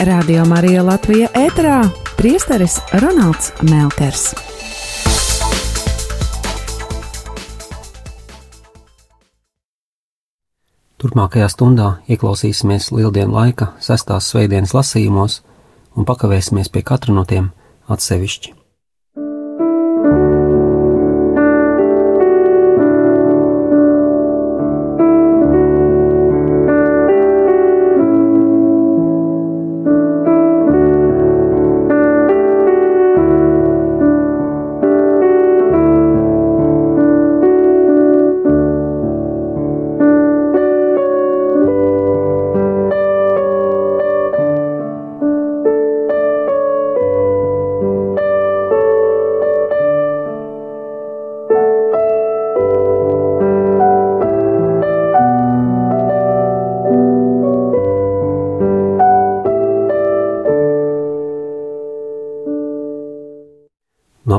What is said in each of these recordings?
Radio Marija Latvija ēterā priesteris Ronalds Melkers. Turpmākajā stundā ieklausīsimies Lieldienu laika sestās svētdienas lasījumos un pakavēsimies pie katra no tiem atsevišķi.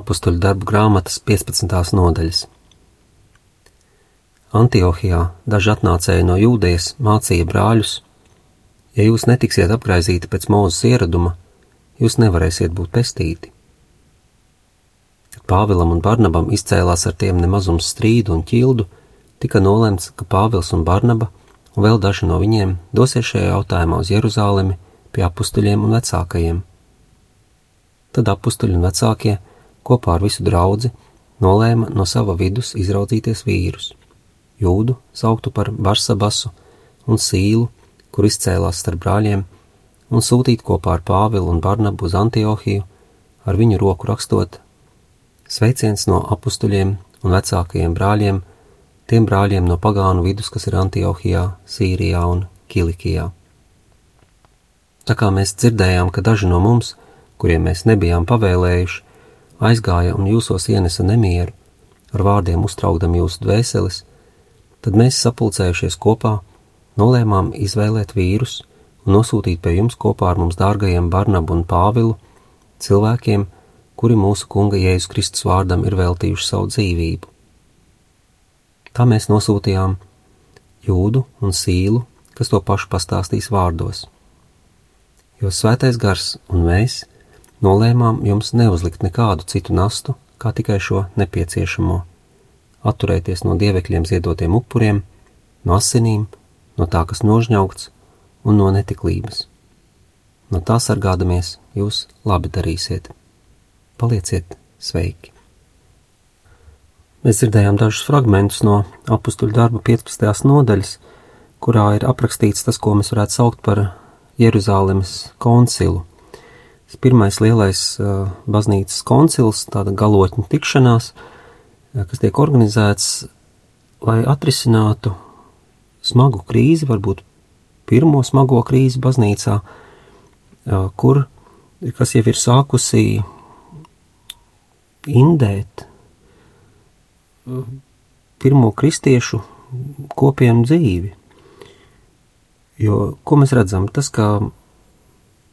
Apakstuļu darbu grāmatas 15. nodaļas. Antiohijā daži atnācēji no jūdejas mācīja brāļus: Ja jūs netiksiet apgaizīti pēc mūzes ieraduma, jūs nevarēsiet būt pestīti. Kad Pāvilam un Barnabam izcēlās ar tiem nemazums strīdu un ķildu, tika nolemts, ka Pāvils un Barnaba un vēl daži no viņiem dosies šajā jautājumā uz Jeruzalemi pie apstuļiem un vecākajiem. Tad apstuļi un vecākie kopā ar visu draugu nolēma no sava vidus izraudzīties vīrus. Jūdu sauktu par Barsabasu un Sīlu, kur izcēlās starp brāļiem, un sūtīt kopā ar Pāvilu un Barnabu uz Antiohiju, ar viņu roku rakstot: Sveiciens no apstuļiem un vecākajiem brāļiem, tiem brāļiem no pagānu vidus, kas ir Antiohijā, Sīrijā un Kilikijā. Tā kā mēs dzirdējām, ka daži no mums, kuriem mēs nebijām pavēlējuši, aizgāja un jūsos ienesa nemieru, ar vārdiem uztraukdam jūsu dvēseles, tad mēs sapulcējušies kopā, nolēmām izvēlēt vīrus un nosūtīt pie jums kopā ar mums dārgajiem Barnabu un Pāvilu, cilvēkiem, kuri mūsu Kunga Jēzus Kristus vārdam ir veltījuši savu dzīvību. Tā mēs nosūtījām jūdu un sīlu, kas to pašu pastāstīs vārdos. Jo svētais gars un mēs nolēmām jums neuzlikt nekādu citu nastu, kā tikai šo nepieciešamo - atturēties no dievekļiem ziedotiem upuriem, no asinīm, no tā, kas nožņaugts, un no netiklības. No tā sargādamies, jūs labi darīsiet. Palieciet sveiki! Mēs dzirdējām dažus fragmentus no apakstuļu darba 15. nodaļas, kurā ir aprakstīts tas, ko mēs varētu saukt par Jeruzālēmas koncilu pirmais lielais baznīcas koncils, tāda galotņa tikšanās, kas tiek organizēts, lai atrisinātu smagu krīzi, varbūt pirmo smago krīzi baznīcā, kur, kas jau ir sākusi indēt pirmo kristiešu kopienu dzīvi. Jo, ko mēs redzam, tas, ka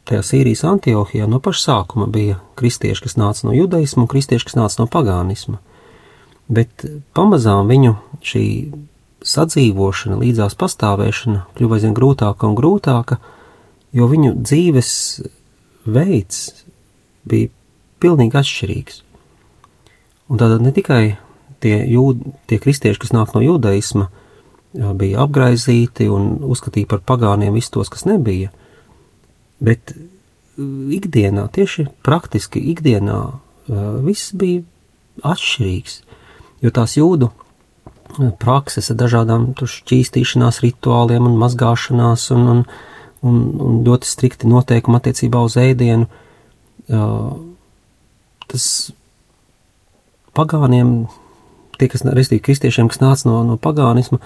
tajā Sīrijas Antiohijā no paša sākuma bija kristieši, kas nāca no judaisma un kristieši, kas nāca no pagānisma. Bet pamazām viņu šī sadzīvošana, līdzās pastāvēšana kļuva aizvien grūtāka un grūtāka, jo viņu dzīves veids bija pilnīgi atšķirīgs. Un tātad ne tikai tie, jūd, tie kristieši, kas nāk no judaisma, bija apgraizīti un uzskatīti par pagāniem visus tos, kas nebija, Bet uh, ikdienā, tieši praktiski ikdienā, uh, viss bija atšķirīgs. Jo tās jūdu uh, prakses ar dažādām šķīstīšanās rituāliem un mazgāšanās un, un, un, un ļoti strikti noteikumi attiecībā uz ēdienu, tas pagāniem, tie, kas, restīvi kristiešiem, kas nāca no, no pagānisma,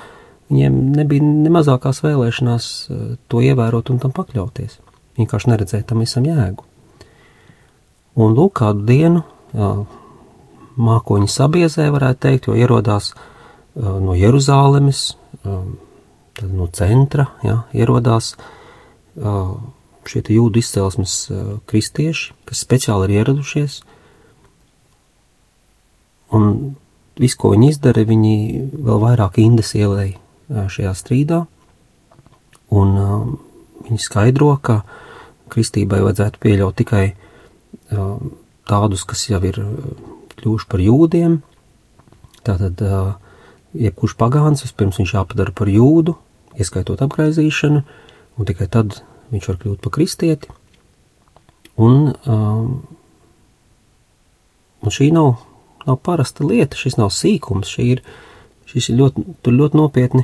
viņiem nebija ne mazākās vēlēšanās to ievērot un tam pakļauties vienkārši neredzēja tam visam jēgu. Un lūk, kādu dienu jā, mākoņi sabiezē, varētu teikt, jo ierodās jā, no Jeruzālemes, jā, no centra, jā, ierodās jā, šie jūdu izcelsmes kristieši, kas speciāli ir ieradušies. Un visu, ko viņi izdara, viņi vēl vairāk indes ielēja šajā strīdā. Un uh, viņi skaidro, ka uh, kristībai vajadzētu pieļaut tikai tādus, kas jau ir kļuvuši par jūdiem. Tātad, jebkurš pagāns vispirms viņš jāpadara par jūdu, ieskaitot apgaizīšanu, un tikai tad viņš var kļūt par kristieti. Un, un šī nav, nav parasta lieta, šis nav sīkums, šī ir, šis ir ļoti, ļoti nopietni,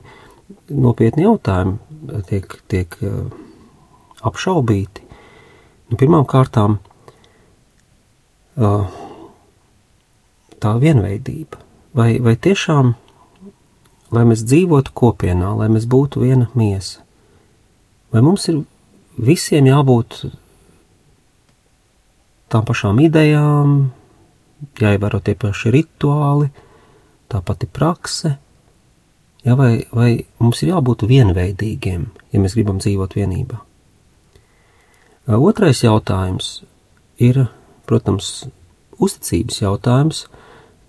nopietni jautājumi tiek, tiek apšaubīti. Nu, pirmām kārtām tā vienveidība. Vai, vai tiešām, lai mēs dzīvotu kopienā, lai mēs būtu viena miesa, vai mums ir visiem jābūt tām pašām idejām, jāievēro tie paši rituāli, tā pati prakse. Ja, vai, vai mums ir jābūt vienveidīgiem, ja mēs gribam dzīvot vienībā? Otrais jautājums ir, protams, uzticības jautājums.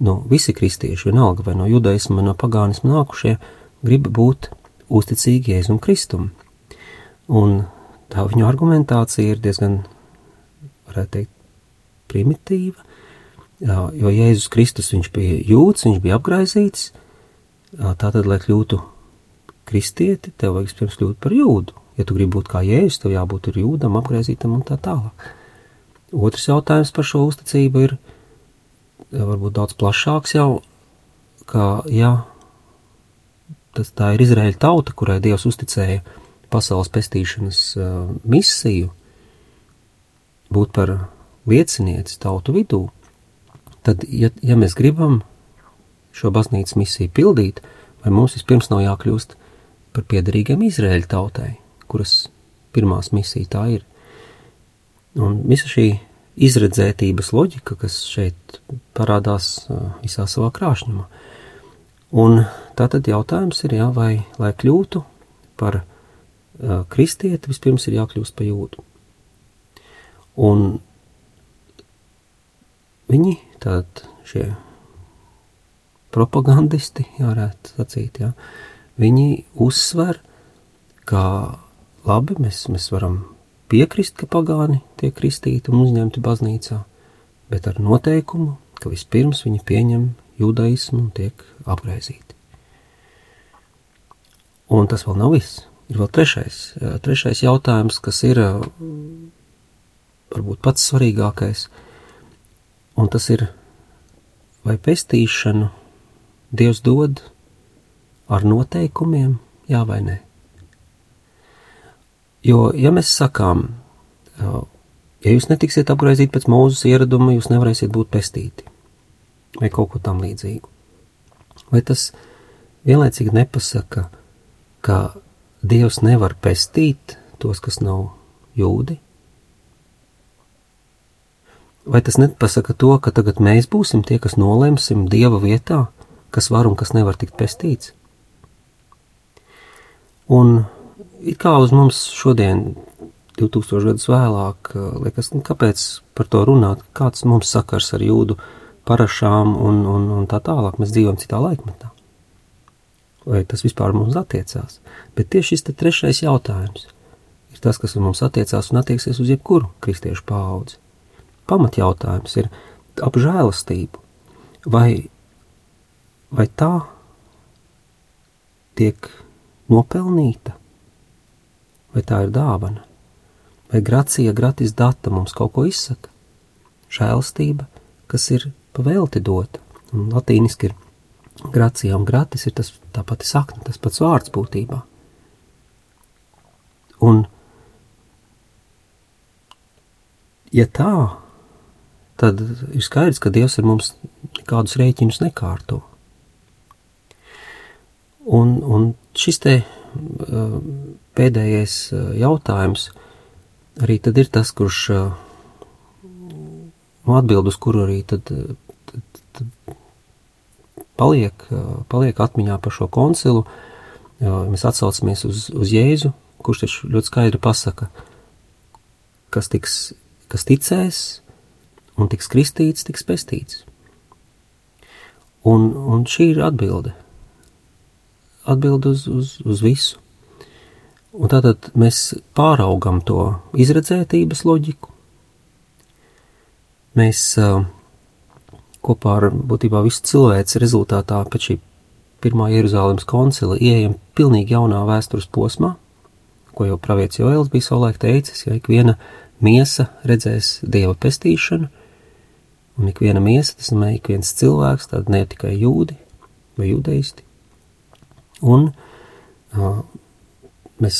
Nu, visi kristieši, vienalga vai no judaisma, no pagānisma nākušie, grib būt uzticīgi Jēzum Kristum. Un tā viņu argumentācija ir diezgan, varētu teikt, primitīva, jo Jēzus Kristus viņš bija jūts, viņš bija apgraizīts, tātad, lai kļūtu kristieti, tev vajag pirms kļūt par jūdu. Ja tu gribi būt kā Jēzus, tev jābūt ir jūdam, apgraizītam un tā tālāk. Otrs jautājums par šo uzticību ir varbūt daudz plašāks jau, ka, ja tas tā ir Izraēļa tauta, kurai Dievs uzticēja pasaules pestīšanas uh, misiju, būt par liecinieci tautu vidū, tad, ja, ja mēs gribam šo baznīcas misiju pildīt, vai mums vispirms nav jākļūst par piederīgiem Izraēļa tautai, kuras pirmās misija tā ir. Un visa šī izredzētības loģika, kas šeit parādās visā savā krāšņumā. Un tā tad jautājums ir, jā, vai, lai kļūtu par uh, kristieti, vispirms ir jākļūst par jūdu. Un Viņi tātad šie propagandisti, jā, varētu sacīt, jā, viņi uzsver, ka labi, mēs, mēs varam piekrist, ka pagāni tiek kristīti un uzņemti baznīcā, bet ar noteikumu, ka vispirms viņi pieņem judaismu un tiek apgraizīti. Un tas vēl nav viss. Ir vēl trešais, trešais jautājums, kas ir varbūt pats svarīgākais – Un tas ir, vai pestīšanu Dievs dod ar noteikumiem, jā vai nē. Jo, ja mēs sakām, ja jūs netiksiet apgriezīti pēc mūzes ieraduma, jūs nevarēsiet būt pestīti, vai kaut ko tam līdzīgu. Vai tas vienlaicīgi nepasaka, ka Dievs nevar pestīt tos, kas nav jūdi? Vai tas nepasaka to, ka tagad mēs būsim tie, kas nolemsim Dieva vietā, kas var un kas nevar tikt pestīts? Un it kā uz mums šodien, 2000 gadus vēlāk, liekas, nu, kāpēc par to runāt, kāds mums sakars ar jūdu parašām un, un, un tā tālāk, mēs dzīvojam citā laikmetā. Vai tas vispār mums attiecās? Bet tieši šis trešais jautājums ir tas, kas mums attiecās un attieksies uz jebkuru kristiešu paudzi pamatjautājums ir ap žēlastību. Vai, vai tā tiek nopelnīta, vai tā ir dāvana, vai gracija gratis data mums kaut ko izsaka? Žēlastība, kas ir pavēlti dota, un latīniski ir gracija un gratis ir tas tā pati sakne, tas pats vārds būtībā. Un, ja tā tad ir skaidrs, ka Dievs ar mums nekādus rēķinus nekārto. Un, un šis te pēdējais uh, jautājums arī tad ir tas, kurš uh, nu, atbild uz kuru arī tad, tad, tad paliek, paliek atmiņā par šo koncilu. Mēs atsaucamies uz, uz Jēzu, kurš taču ļoti skaidri pasaka, kas, tiks, kas ticēs, un tiks kristīts, tiks pestīts. Un, un šī ir atbilde. Atbilde uz, uz, uz visu. Un tātad mēs pāraugam to izredzētības loģiku. Mēs uh, kopā ar būtībā visu cilvēci rezultātā pēc šī pirmā Jeruzalemes koncila ieejam pilnīgi jaunā vēstures posmā, ko jau pravietis Joēls bija savulaik teicis, ja ik viena miesa redzēs dieva pestīšanu, un ik viena miesa, tas nozīmē ik viens cilvēks, tad ne tikai jūdi vai judeisti. Un uh, mēs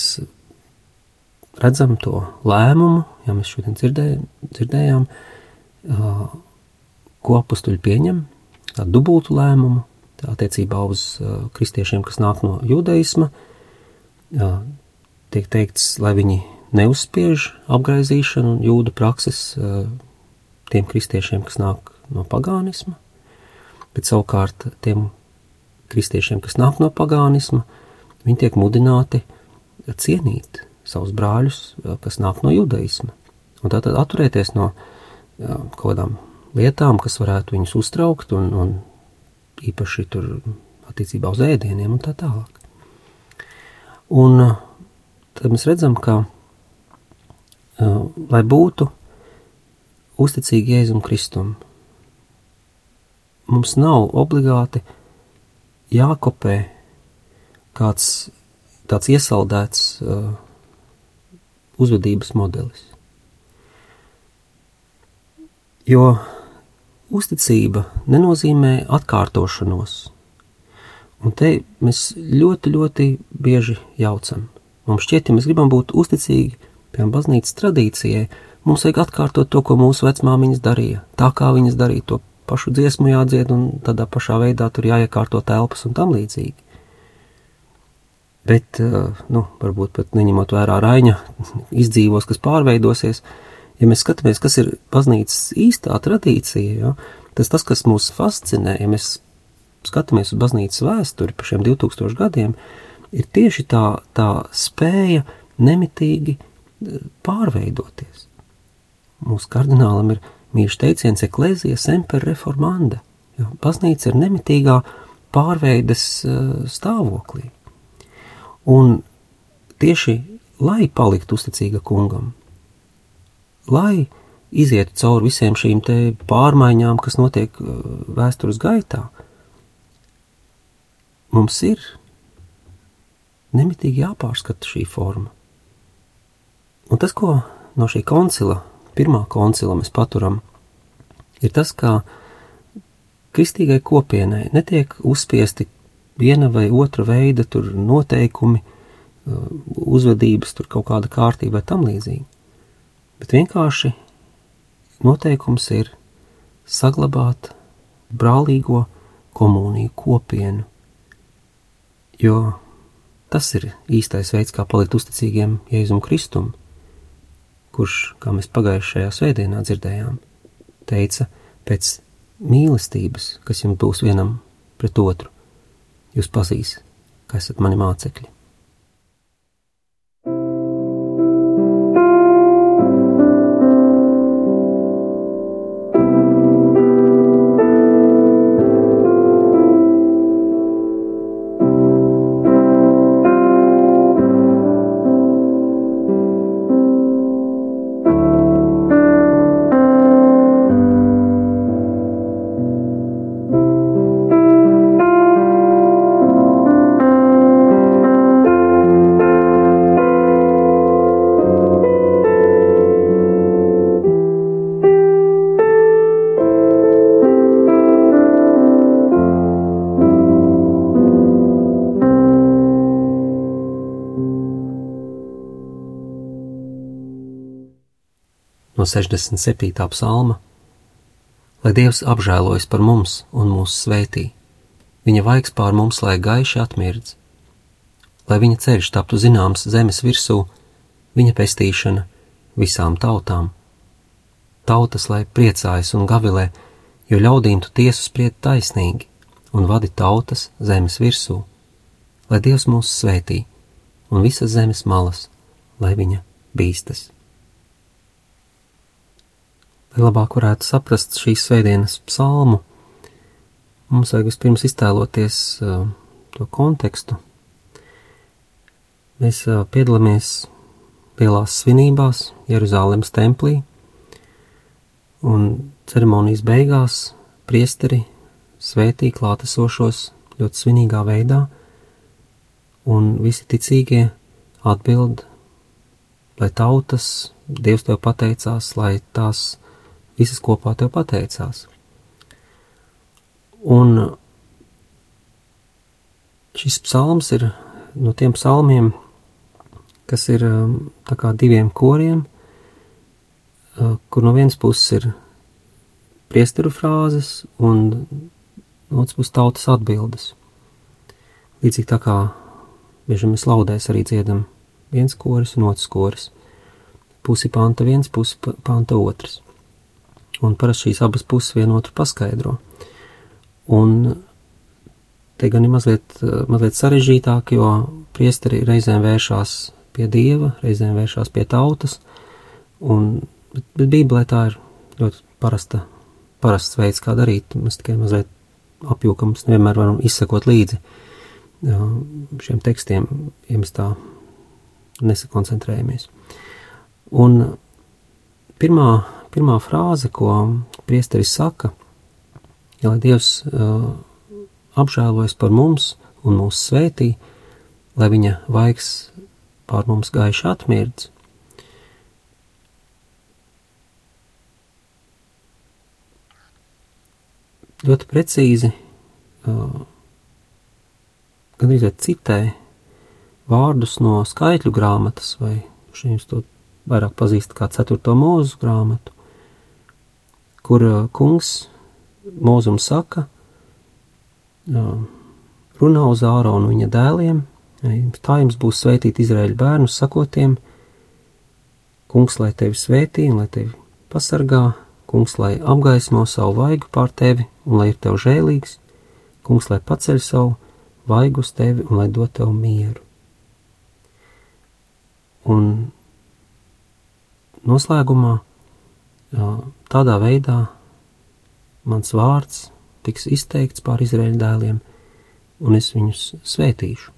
redzam to lēmumu, ja mēs šodien dzirdējām, dzirdējām uh, ko apstuļi pieņem, tādu dubultu lēmumu, tā attiecībā uz uh, kristiešiem, kas nāk no judaisma, uh, tiek teikts, lai viņi neuzspiež apgaizīšanu un jūdu prakses uh, tiem kristiešiem, kas nāk no pagānisma, bet savukārt tiem kristiešiem, kas nāk no pagānisma, viņi tiek mudināti cienīt savus brāļus, kas nāk no judaisma. Un tātad atturēties no kaut kādām lietām, kas varētu viņus uztraukt, un, un īpaši tur attiecībā uz ēdieniem un tā tālāk. Un tad mēs redzam, ka, lai būtu uzticīgi Jēzum Kristum, mums nav obligāti jākopē kāds tāds iesaldēts uh, uzvedības modelis. Jo uzticība nenozīmē atkārtošanos. Un te mēs ļoti, ļoti bieži jaucam. Mums šķiet, ja mēs gribam būt uzticīgi, piemēram, baznīcas tradīcijai, mums vajag atkārtot to, ko mūsu vecmāmiņas darīja, tā kā viņas darīja to pašu dziesmu jādzied un tādā pašā veidā tur jāiekārto telpas un tam līdzīgi. Bet, eh, nu, varbūt pat neņemot vērā Raņa izdzīvos, kas pārveidosies, ja mēs skatāmies, kas ir baznīcas īstā tradīcija, ja, tas tas, kas mūs fascinē, ja mēs skatāmies uz baznīcas vēsturi par šiem 2000 gadiem, ir tieši tā, tā spēja nemitīgi eh, pārveidoties. Mūsu kardinālam ir mīļš teiciens eklēzija semper reformanda, jo baznīca ir nemitīgā pārveides uh, stāvoklī. Un tieši lai paliktu uzticīga kungam, lai izietu cauri visiem šīm te pārmaiņām, kas notiek uh, vēstures gaitā, mums ir nemitīgi jāpārskata šī forma. Un tas, ko no šī koncila, pirmā koncila mēs paturam, ir tas, ka kristīgai kopienai netiek uzspiesti viena vai otra veida noteikumi, uh, uzvedības, tur kaut kāda kārtība vai tam līdzīgi. Bet vienkārši noteikums ir saglabāt brālīgo komuniju, kopienu, jo tas ir īstais veids, kā palikt uzticīgiem Jēzum Kristum, kurš, kā mēs pagājušajā svētdienā dzirdējām, teica, pēc mīlestības, kas jums būs vienam pret otru, jūs pazīs, ka esat mani mācekļi. No 67. psalma, lai Dievs apžēlojas par mums un mūsu svētī, viņa vaigs pār mums, lai gaiši atmirdz, lai viņa ceļš taptu zināms zemes virsū, viņa pestīšana visām tautām. Tautas, lai priecājas un gavilē, jo ļaudīm tu tiesu spried taisnīgi un vadi tautas zemes virsū, lai Dievs mūs svētī un visas zemes malas, lai viņa bīstas lai labāk varētu saprast šīs svētdienas psalmu, mums vajag vispirms iztēloties uh, to kontekstu. mēs piedalāmies lielās svinībās Jeruzalemes templī, un ceremonijas beigās priesteri svētī klātesošos ļoti svinīgā veidā, un visi ticīgie atbild, lai tautas Dievs tev pateicās, lai tās visas kopā tev pateicās. Un šis psalms ir no tiem psalmiem, kas ir um, tā kā diviem koriem, uh, kur no vienas puses ir priesteru frāzes un no otras puses tautas atbildes. Līdzīgi tā kā bieži mēs laudēs arī dziedam viens koris un otrs koris. Pusi panta viens, pusi panta otrs. Un parasti šīs abas puses vienotru paskaidro. Un te gan ir mazliet, mazliet sarežģītāk, jo priesteri reizēm vēršās pie dieva, reizēm vēršās pie tautas, un, bet, bet Bībelē tā ir ļoti parasta, parasts veids, kā darīt. Mēs tikai mazliet apjūkam, mēs nevienmēr varam izsekot līdzi šiem tekstiem, ja mēs tā nesakoncentrējamies. Un pirmā, pirmā frāze, ko priesteris saka, ja lai Dievs uh, apžēlojas par mums un mūs svētī, lai viņa vaigs pār mums gaiši atmirdz. Ļoti precīzi uh, gandrīz citē vārdus no skaitļu grāmatas, vai šīs to vairāk pazīst kā 4. mūzu grāmatu, kur uh, kungs mūzum saka, uh, runā uz Āronu viņa dēliem, Tā jums būs svētīt Izraēļu bērnus, sakotiem: Kungs, lai tevi svētī un lai tevi pasargā, Kungs, lai apgaismo savu vaigu pār tevi un lai ir tev žēlīgs, Kungs, lai paceļ savu vaigu uz tevi un lai dod tev mieru. Un noslēgumā tādā veidā mans vārds tiks izteikts pār Izraēļu dēliem, un es viņus svētīšu.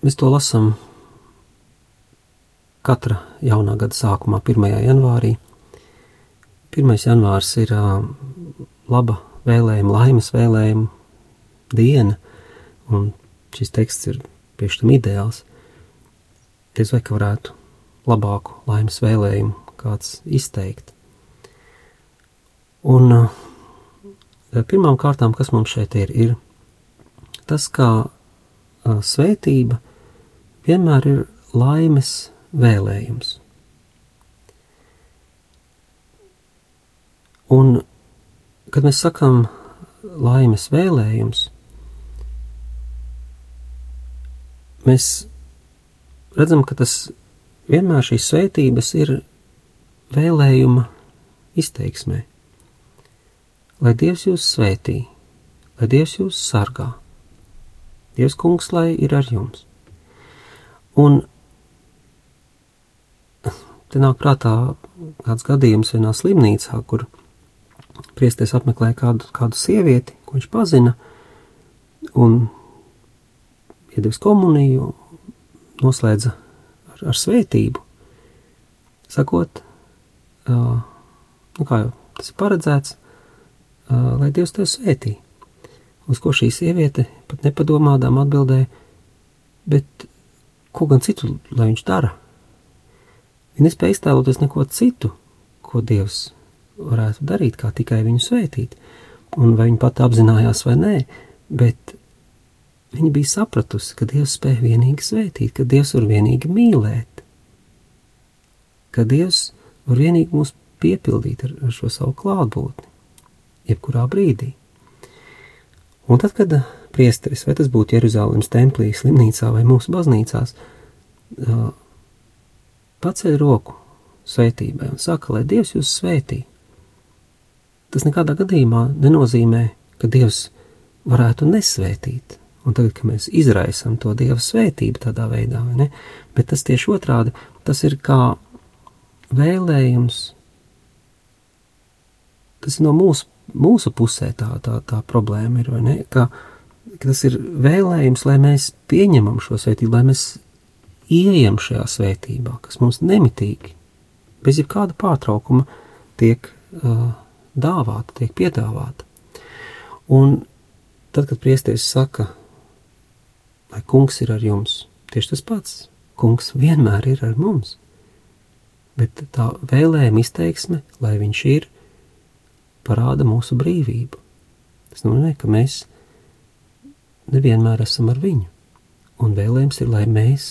Mēs to lasām katra jaunā gada sākumā, 1. janvārī. 1. janvārs ir laba vēlējuma, laimes vēlējuma diena, un šis teksts ir tieši tam ideāls. Diez vai ka varētu labāku laimes vēlējumu kāds izteikt. Un uh, pirmām kārtām, kas mums šeit ir, ir tas, kā uh, svētība vienmēr ir laimes vēlējums. Un, kad mēs sakām laimes vēlējums, mēs redzam, ka tas vienmēr šīs svētības ir vēlējuma izteiksmē. Lai Dievs jūs svētī, lai Dievs jūs sargā, Dievs kungs, lai ir ar jums. Un te nāk prātā kāds gadījums vienā slimnīcā, kur priesties apmeklēja kādu, kādu sievieti, ko viņš pazina, un iedevis komuniju, noslēdza ar, svētību, sakot, uh, nu kā jau tas ir paredzēts, uh, lai Dievs tevi svētī. Uz ko šī sieviete pat nepadomādām atbildēja, bet ko gan citu, lai viņš dara? Viņa nespēja iztēloties neko citu, ko Dievs varētu darīt, kā tikai viņu svētīt. Un vai viņa pat apzinājās vai nē, bet viņa bija sapratusi, ka Dievs spēj vienīgi svētīt, ka Dievs var vienīgi mīlēt, ka Dievs var vienīgi mūs piepildīt ar, ar šo savu klātbūtni, jebkurā brīdī. Un tad, kad priesteris, vai tas būtu Jeruzalemes templī, slimnīcā vai mūsu baznīcās, paceļ roku svētībai un saka, lai Dievs jūs svētī. Tas nekādā gadījumā nenozīmē, ka Dievs varētu nesvētīt. Un tagad, kad mēs izraisām to Dieva svētību tādā veidā, ne, bet tas tieši otrādi, tas ir kā vēlējums, tas ir no mūsu, mūsu pusē tā, tā, tā problēma ir, vai ne, ka ka tas ir vēlējums, lai mēs pieņemam šo svētību, lai mēs ieejam šajā svētībā, kas mums nemitīgi, bez jebkāda pārtraukuma, tiek uh, dāvāta, tiek piedāvāta. Un tad, kad priesteris saka, lai kungs ir ar jums, tieši tas pats, kungs vienmēr ir ar mums, bet tā vēlējuma izteiksme, lai viņš ir, parāda mūsu brīvību. Tas nozīmē, ka mēs nevienmēr esam ar viņu, un vēlējums ir, lai mēs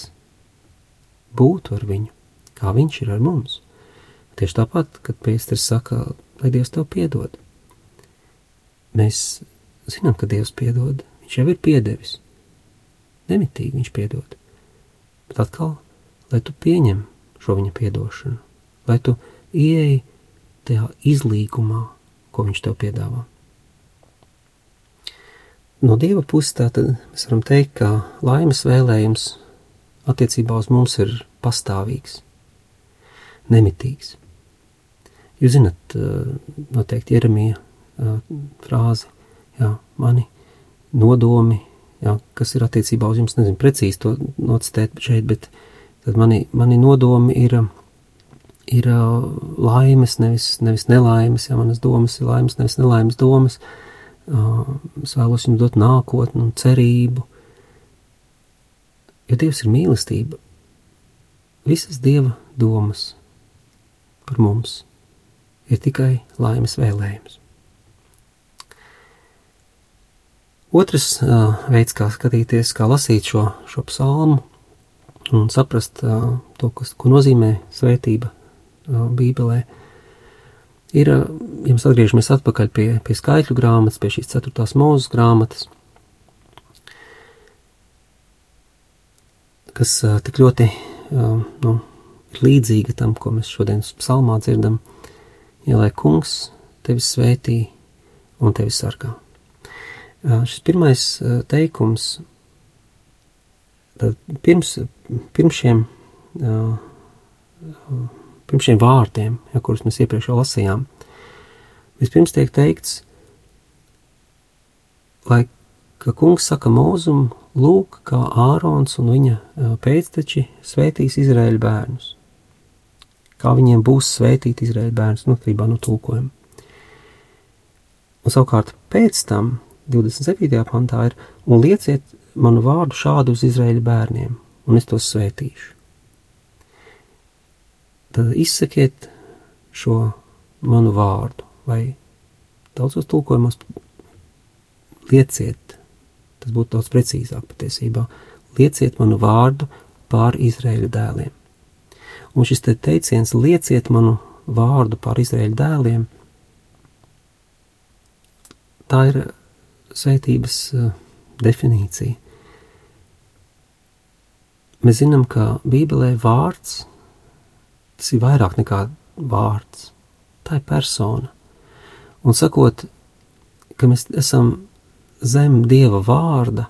būtu ar viņu, kā viņš ir ar mums. Tieši tāpat, kad Pēters saka, lai Dievs tev piedod. Mēs zinām, ka Dievs piedod, Viņš jau ir piedevis. Nemitīgi Viņš piedod. Bet atkal, lai tu pieņem šo viņa piedošanu, lai tu ieeji tajā izlīgumā, ko Viņš tev piedāvā. No Dieva puses tātad mēs varam teikt, ka laimes vēlējums attiecībā uz mums ir pastāvīgs, nemitīgs. Jūs zinat, noteikti Jeremija frāzi, jā, mani nodomi, jā, kas ir attiecībā uz jums, nezinu precīzi to nocitēt šeit, bet tad mani, mani nodomi ir, ir laimes, nevis, nevis nelaimes, jā, manas domas ir laimes, nevis nelaimes domas, es vēlos jums dot nākotni un cerību, jo Dievs ir mīlestība. Visas Dieva domas par mums ir tikai laimes vēlējums. Otrs uh, veids, kā skatīties, kā lasīt šo, šo psalmu un saprast uh, to, kas, ko nozīmē svētība uh, Bībelē, ir, uh, ja mēs atgriežamies atpakaļ pie, pie skaitļu grāmatas, pie šīs ceturtās mūzes grāmatas, kas uh, tik ļoti uh, nu, ir līdzīga tam, ko mēs šodien psalmā dzirdam, ja lai kungs tevi svētī un tevi sargā. Šis pirmais teikums, tad pirms, pirms šiem, pirms šiem vārdiem, ja, kurus mēs iepriekš jau lasījām, vispirms tiek teikts, lai, ka kungs saka mūzumu, lūk, kā Ārons un viņa pēcteči svētīs Izraēļa bērnus kā viņiem būs svētīti Izraēļa bērns, nu, atkarībā no tulkojuma. Un savukārt pēc tam, 27. pantā ir, un lieciet manu vārdu šādu uz Izraēļa bērniem, un es tos svētīšu. Tad izsakiet šo manu vārdu, vai daudzos tulkojumos lieciet, tas būtu daudz precīzāk patiesībā, lieciet manu vārdu pār Izraēļa dēliem. Un šis te teiciens lieciet manu vārdu par Izraēļa dēliem, tā ir svētības uh, definīcija. Mēs zinām, ka Bībelē vārds tas ir vairāk nekā vārds. Tā ir persona. Un sakot, ka mēs esam zem Dieva vārda,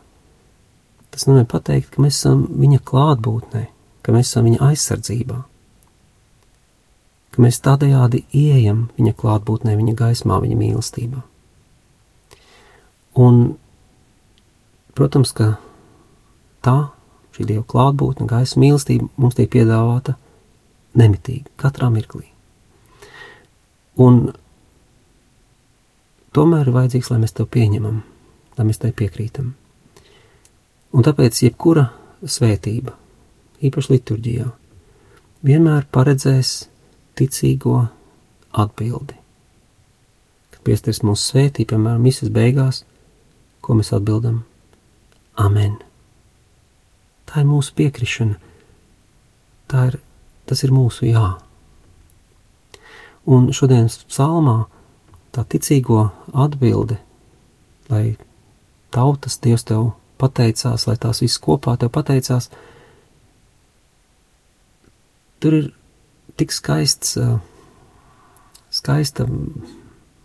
tas nozīmē pateikt, ka mēs esam Viņa klātbūtnē, ka mēs esam Viņa aizsardzībā ka mēs tādējādi ieejam viņa klātbūtnē, viņa gaismā, viņa mīlestībā. Un, protams, ka tā, šī Dieva klātbūtne, gaisa mīlestība mums tiek piedāvāta nemitīgi, katrā mirklī. Un tomēr ir vajadzīgs, lai mēs to pieņemam, lai mēs tai piekrītam. Un tāpēc jebkura svētība, īpaši liturģijā, vienmēr paredzēs ticīgo atbildi. Kad piesteris mūsu svētī, piemēram, misas beigās, ko mēs atbildam? Amen. Tā ir mūsu piekrišana, tā ir, tas ir mūsu jā. Un šodienas psalmā tā ticīgo atbilde, lai tautas Dievs tev pateicās, lai tās viss kopā tev pateicās, tur ir tik skaists, skaista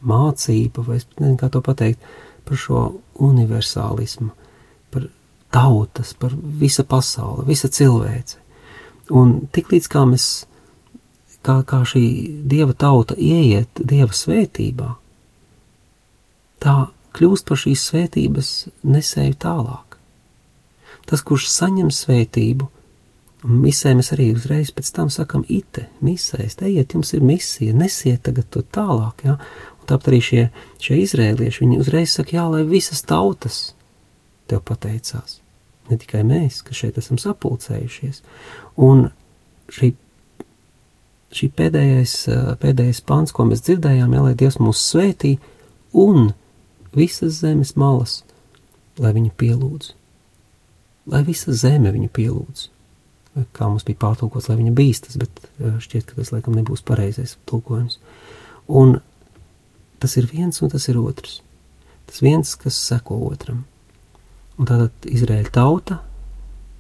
mācība, vai es nezinu, kā to pateikt, par šo universālismu, par tautas, par visa pasaule, visa cilvēce. Un tik līdz kā mēs, kā, kā šī dieva tauta ieiet dieva svētībā, tā kļūst par šīs svētības nesēju tālāk. Tas, kurš saņem svētību, misē mēs arī uzreiz pēc tam sakam, ite, misēs, ejiet, jums ir misija, nesiet tagad to tālāk, ja? Tāpat arī šie, šie izrēlieši, viņi uzreiz saka, jā, lai visas tautas tev pateicās. Ne tikai mēs, kas šeit esam sapulcējušies. Un šī, šī pēdējais, pēdējais pants, ko mēs dzirdējām, jā, lai Dievs mūs svētī, un visas zemes malas, lai viņu pielūdz. Lai visa zeme viņu pielūdz. Kā mums bija pārtulkots, lai viņa bīstas, bet eh, šķiet, ka tas laikam nebūs pareizais tulkojums. Un tas ir viens un tas ir otrs. Tas viens, kas seko otram. Un tātad Izraēla tauta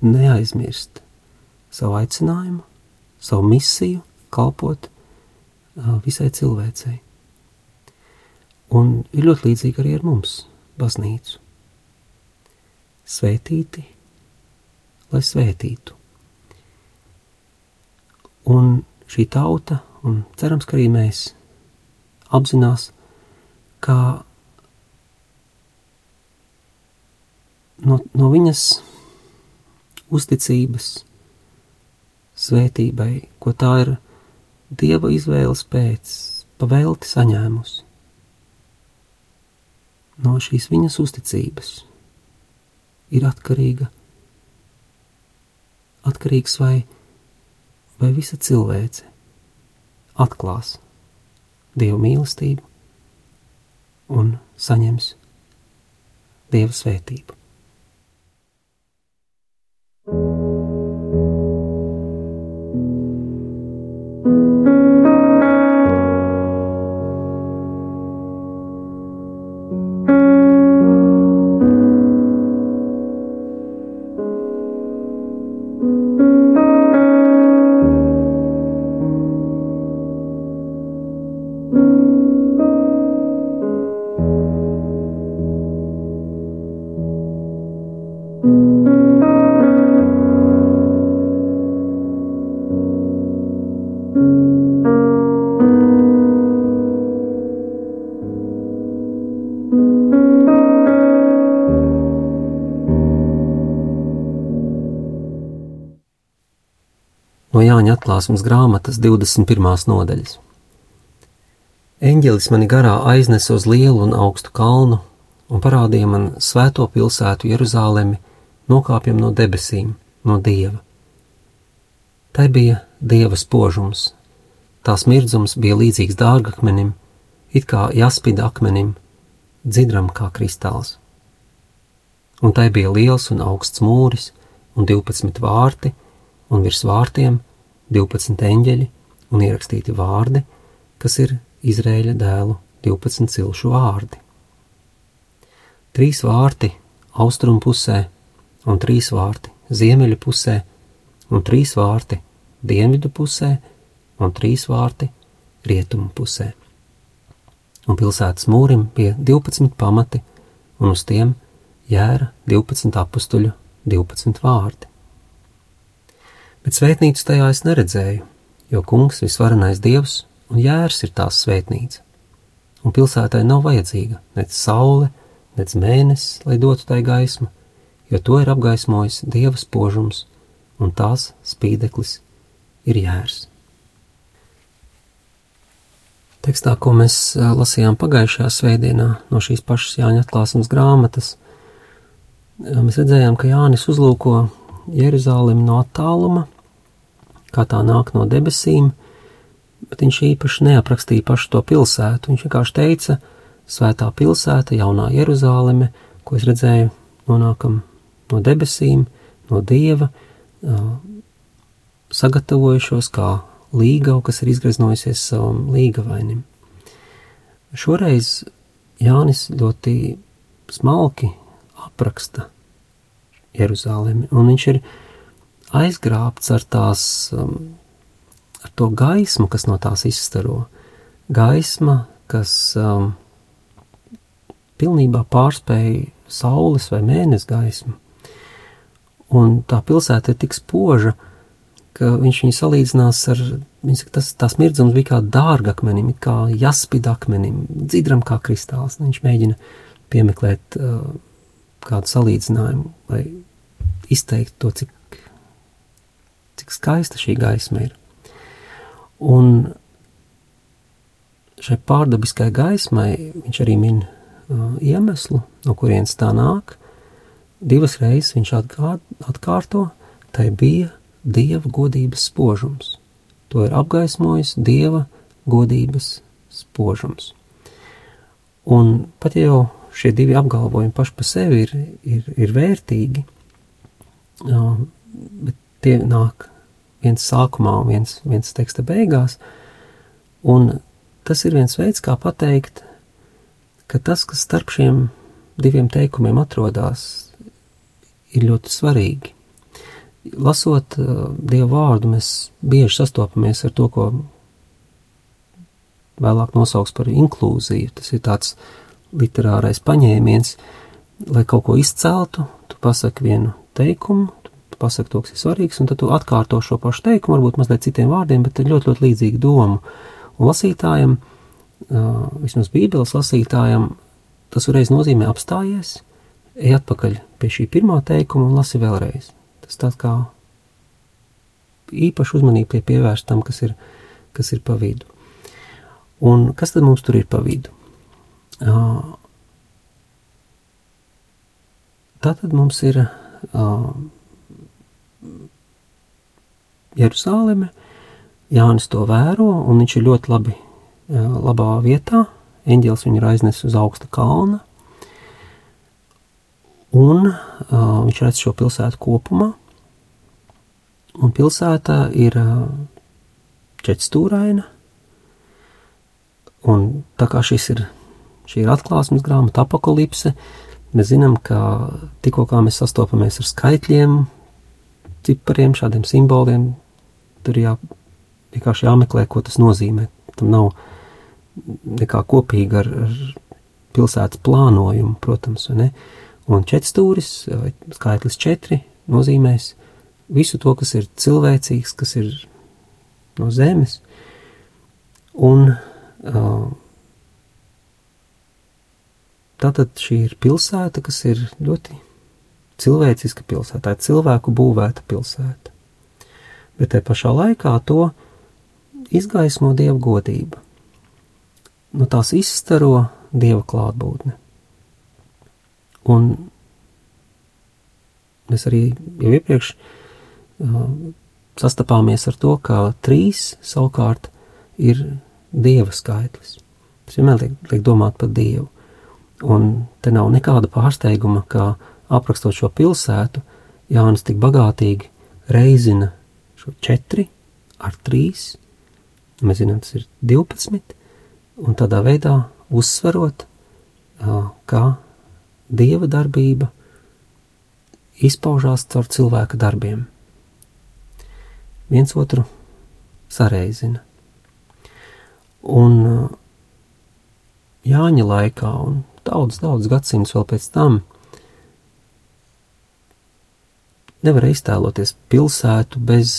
neaizmirst savu aicinājumu, savu misiju, kalpot visai cilvēcei. Un ir ļoti līdzīgi arī ar mums, baznīcu. Svētīti, lai svētītu. Un šī tauta, un cerams, ka arī mēs apzinās, ka no, no viņas uzticības svētībai, ko tā ir Dieva izvēles pēc, pavēlti saņēmusi. No šīs viņas uzticības ir atkarīga, atkarīgs vai, vai visa cilvēce atklās Dieva mīlestību un saņems Dieva svētību. No Jāņa atklāsmes grāmatas 21. nodaļas. Eņģelis mani garā aiznesa uz lielu un augstu kalnu un parādīja man svēto pilsētu Jeruzālemi, nokāpjam no debesīm, no dieva. Tai bija dieva spožums, tās mirdzums bija līdzīgs dārgakmenim, it kā jaspida akmenim, dzidram kā kristāls. Un tai bija liels un augsts mūris un 12 vārti, un virs vārtiem 12 eņģeļi un ierakstīti vārdi, kas ir Izrēļa dēlu 12 cilšu vārdi. Trīs vārti austrumu pusē, un trīs vārti ziemeļu pusē, un trīs vārti dienvidu pusē, un trīs vārti rietumu pusē. Un pilsētas mūrim bija 12 pamati, un uz tiem jēra 12 apstuļu 12 vārdi bet svētnīcu tajā es neredzēju, jo kungs visvarenais dievs un jērs ir tās svētnīca. Un pilsētai nav vajadzīga nec saule, nec mēnesis, lai dotu tai gaismu, jo to ir apgaismojis dieva spožums, un tās spīdeklis ir jērs. Tekstā, ko mēs lasījām pagājušajā svētdienā no šīs pašas Jāņa atklāsmes grāmatas, mēs redzējām, ka Jānis uzlūko Jeruzālemi no attāluma kā tā nāk no debesīm, bet viņš īpaši neaprakstīja pašu to pilsētu. Viņš vienkārši teica, svētā pilsēta, jaunā Jeruzāleme, ko es redzēju, nonākam no debesīm, no dieva, sagatavojušos kā līgau, kas ir izgraznojusies savam līgavainim. Šoreiz Jānis ļoti smalki apraksta Jeruzālemi, un viņš ir aizgrābts ar tās, um, ar to gaismu, kas no tās izstaro. Gaisma, kas um, pilnībā pārspēja saules vai mēnesi gaismu. Un tā pilsēta ir tik spoža, ka viņš viņu salīdzinās ar, viņš saka, tas, tās mirdzums bija kā dārgakmenim, kā jaspida akmenim, dzidram kā kristāls. Viņš mēģina piemeklēt uh, kādu salīdzinājumu, lai izteiktu to, cik, cik skaista šī gaisma ir. Un šai pārdabiskai gaismai viņš arī min uh, iemeslu, no kurienes tā nāk. Divas reizes viņš atgād, atkārto, tai bija dieva godības spožums. To ir apgaismojis dieva godības spožums. Un pat jau šie divi apgalvojumi paši par sevi ir, ir, ir vērtīgi, bet tie nāk viens sākumā un viens, viens teksta beigās, un tas ir viens veids, kā pateikt, ka tas, kas starp šiem diviem teikumiem atrodas, ir ļoti svarīgi. Lasot uh, Dievu vārdu, mēs bieži sastopamies ar to, ko vēlāk nosauks par inklūziju. Tas ir tāds literārais paņēmiens, lai kaut ko izceltu, tu pasaki vienu teikumu, tu pasaki to, kas ir svarīgs, un tad tu atkārto šo pašu teikumu, varbūt mazliet citiem vārdiem, bet ir ļoti, ļoti līdzīga doma. Un lasītājiem, uh, vismaz Bībeles lasītājiem, tas uzreiz nozīmē apstājies, ej atpakaļ pie šī pirmā teikuma un lasi vēlreiz. Tas tāds kā īpaši uzmanību pie pievērst tam, kas ir, kas ir pa vidu. Un kas tad mums tur ir pa vidu? Uh, tātad mums ir uh, Jeruzaleme, Jānis to vēro, un viņš ir ļoti labi, uh, labā vietā. Eņģēlis viņu ir aiznesis uz augsta kalna, un uh, viņš redz šo pilsētu kopumā. Un pilsēta ir uh, četrstūraina, un tā kā šis ir, šī ir atklāsmes grāmata, apakolipse, mēs zinām, ka tikko kā mēs sastopamies ar skaitļiem, cipariem, šādiem simboliem, tur jā, vienkārši jāmeklē, ko tas nozīmē. Tam nav nekā kopīga ar, ar pilsētas plānojumu, protams, ne? Un četrstūris, skaitlis četri, nozīmēs visu to, kas ir cilvēcīgs, kas ir no zemes, un uh, tātad šī ir pilsēta, kas ir ļoti cilvēciska pilsēta, tā ir cilvēku būvēta pilsēta. Bet te pašā laikā to izgaismo dieva godība. No tās izstaro dieva klātbūtne. Un mēs arī jau iepriekš uh, sastapāmies ar to, ka trīs savukārt ir dieva skaitlis. Tas vienmēr liek, liek domāt par dievu. Un te nav nekāda pārsteiguma, ka aprakstot šo pilsētu, Jānis tik bagātīgi reizina šo četri ar trīs, mēs zinām, tas ir 12, un tādā veidā uzsverot, kā dieva darbība izpaužās caur cilvēka darbiem. Viens otru sareizina. Un Jāņa laikā, un daudz, daudz gadsimtus vēl pēc tam, nevar iztēloties pilsētu bez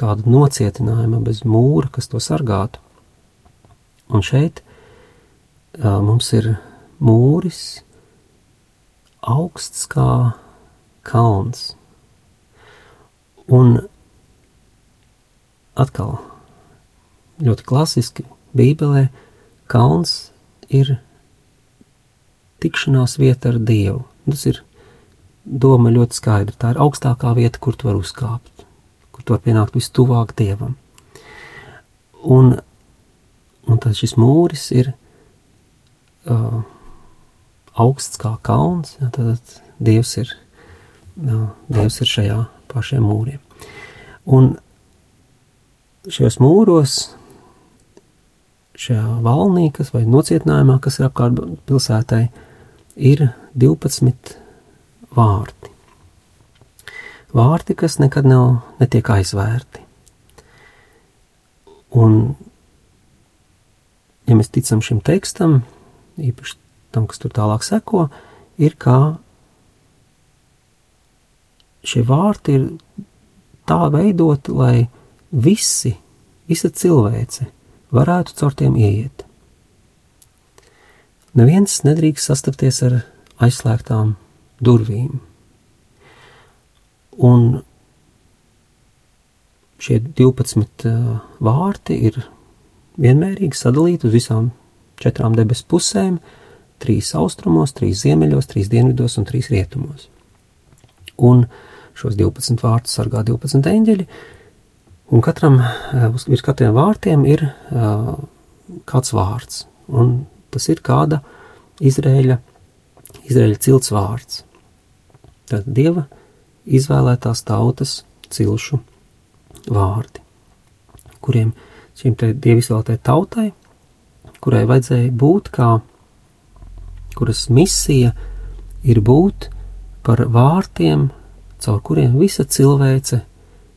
kāda nocietinājuma, bez mūra, kas to sargātu. Un šeit uh, mums ir mūris augsts kā kalns. Un atkal ļoti klasiski Bībelē kalns ir tikšanās vieta ar Dievu. Tas ir doma ļoti skaidra. Tā ir augstākā vieta, kur tu vari uzkāpt, kur tu vari pienākt vistuvāk dievam. Un, un tad šis mūris ir uh, augsts kā kalns, ja, tad dievs ir, uh, dievs ir šajā pašiem mūriem. Un šajos mūros, šajā valnī, kas vai nocietinājumā, kas ir apkārt pilsētai, ir 12 vārti. Vārti, kas nekad nav netiek aizvērti. Un, ja mēs ticam šim tekstam, īpaši tam, kas tur tālāk seko, ir kā šie vārti ir tā veidoti, lai visi, visa cilvēce varētu caur tiem ieiet. Neviens nedrīkst sastapties ar aizslēgtām durvīm. Un šie 12 uh, vārti ir vienmērīgi sadalīti uz visām četrām debesu pusēm, trīs austrumos, trīs ziemeļos, trīs dienvidos un trīs rietumos. Un šos 12 vārtus sargā 12 eņģeļi, un katram, uz virs katriem vārtiem ir uh, kāds vārds, un tas ir kāda Izrēļa, Izrēļa cilts vārds. Tad Dieva izvēlētās tautas cilšu vārdi, kuriem šīm te Dieva izvēlētai tautai, kurai vajadzēja būt kā, kuras misija ir būt par vārtiem, caur kuriem visa cilvēce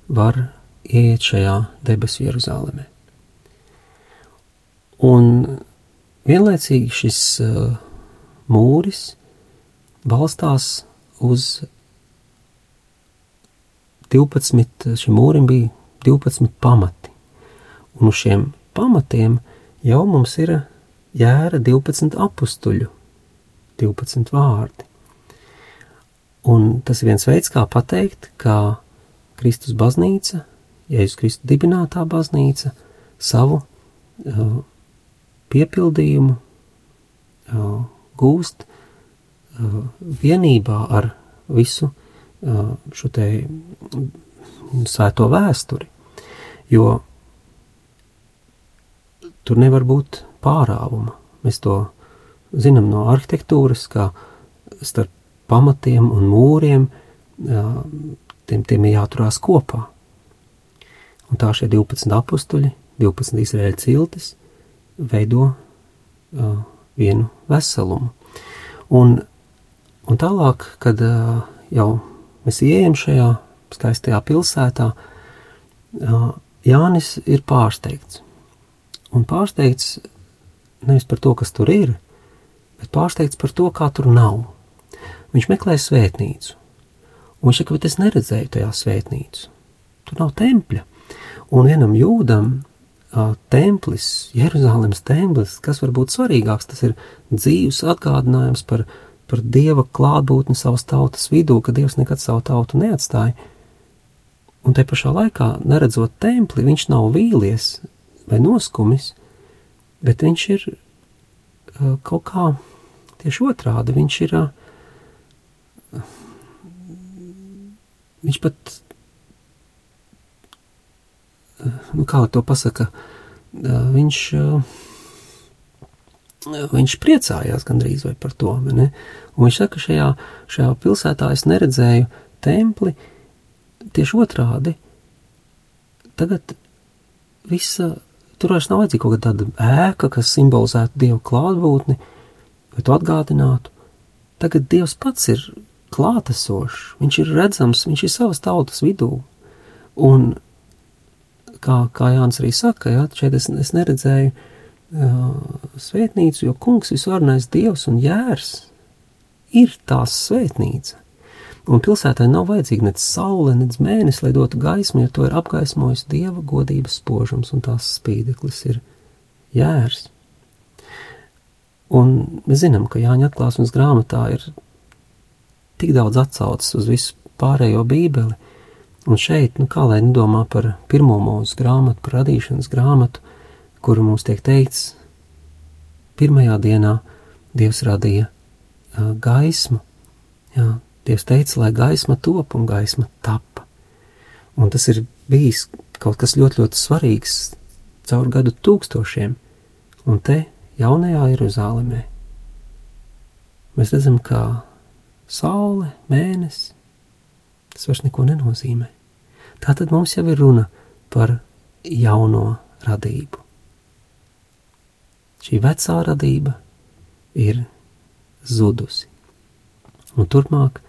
var ieiet šajā debesu Jeruzālēmē. Un vienlaicīgi šis uh, mūris balstās uz 12, šim mūrim bija 12 pamati, un uz šiem pamatiem jau mums ir jēra 12 apstuļu, 12 vārdi. Un tas ir viens veids, kā pateikt, ka Kristus baznīca, Jēzus Kristus dibinātā baznīca, savu uh, piepildījumu uh, gūst uh, vienībā ar visu uh, šo te svēto vēsturi, jo tur nevar būt pārāvuma. Mēs to zinām no arhitektūras, kā starp pamatiem un mūriem tiem, tiem ir jāturās kopā. Un tā šie 12 apstuļi, 12 izraēļa ciltis veido uh, vienu veselumu. Un, un tālāk, kad uh, jau mēs ieejam šajā skaistajā pilsētā, uh, Jānis ir pārsteigts. Un pārsteigts nevis par to, kas tur ir, bet pārsteigts par to, kā tur nav. Viņš meklē svētnīcu. Un viņš saka, bet es neredzēju tajā svētnīcu. Tur nav tempļa. Un vienam jūdam uh, templis, Jeruzalemes templis, kas var būt svarīgāks, tas ir dzīves atgādinājums par, par Dieva klātbūtni savas tautas vidū, ka Dievs nekad savu tautu neatstāja. Un te pašā laikā, neredzot templi, viņš nav vīlies vai noskumis, bet viņš ir uh, kaut kā tieši otrādi. Viņš ir, uh, viņš pat, uh, nu kā to pasaka, uh, viņš, uh, viņš priecājās gandrīz vai par to, ne? Un viņš saka, šajā, šajā pilsētā es neredzēju templi, tieši otrādi. Tagad visa Tur vairs nav vajadzīga kaut kāda ēka, kas simbolizētu dievu klātbūtni, vai to atgādinātu. Tagad dievs pats ir klātesošs, viņš ir redzams, viņš ir savas tautas vidū. Un kā, kā Jānis arī saka, jā, šeit es, es neredzēju uh, svētnīcu, jo kungs visvarenais dievs un jērs ir tās svētnīca. Un pilsētai nav vajadzīga nec saule, nec mēnesis, lai dotu gaismu, jo to ir apgaismojis dieva godības spožums, un tās spīdeklis ir jērs. Un mēs zinām, ka Jāņa atklāsmes grāmatā ir tik daudz atsaucas uz visu pārējo bībeli, un šeit, nu kā lai nedomā par pirmo mūsu grāmatu, par radīšanas grāmatu, kuru mums tiek teikts, pirmajā dienā Dievs radīja uh, gaismu, jā, Dievs teica, lai gaisma top un gaisma tapa. Un tas ir bijis kaut kas ļoti, ļoti svarīgs caur gadu tūkstošiem, un te jaunajā Jeruzālēmē mēs redzam, kā saule, mēnesis, tas vairs neko nenozīmē. Tā tad mums jau ir runa par jauno radību. Šī vecā radība ir zudusi, un turpmāk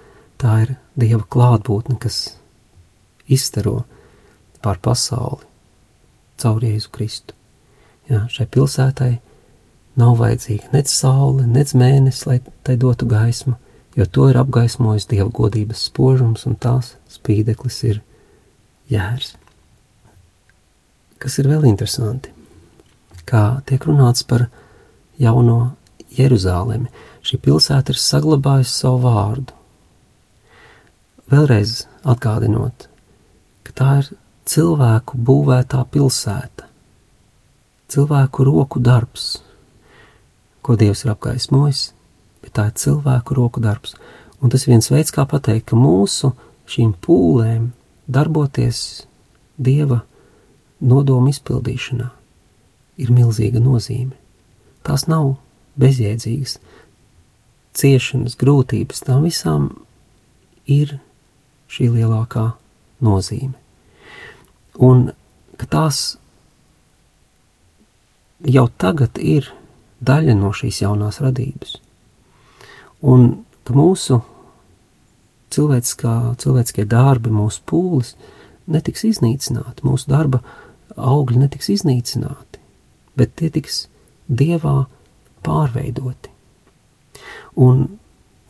Tā ir Dieva klātbūtne, kas izstaro pār pasauli caur Jēzu Kristu. Jā, šai pilsētai nav vajadzīga nec saule, nec mēnesis, lai tai dotu gaismu, jo to ir apgaismojis Dieva godības spožums, un tās spīdeklis ir jērs. Kas ir vēl interesanti, kā tiek runāts par jauno Jeruzālemi. Šī pilsēta ir saglabājusi savu vārdu. Vēlreiz atgādinot, ka tā ir cilvēku būvētā pilsēta, cilvēku roku darbs, ko Dievs ir apgaismojis, bet tā ir cilvēku roku darbs. Un tas ir viens veids, kā pateikt, ka mūsu šīm pūlēm darboties Dieva nodomu izpildīšanā ir milzīga nozīme. Tās nav bezjēdzīgas ciešanas, grūtības, tām visām ir šī lielākā nozīme. Un ka tās jau tagad ir daļa no šīs jaunās radības. Un ka mūsu cilvēciskie darbi, mūsu pūles netiks iznīcināti, mūsu darba augļi netiks iznīcināti, bet tie tiks dievā pārveidoti. Un,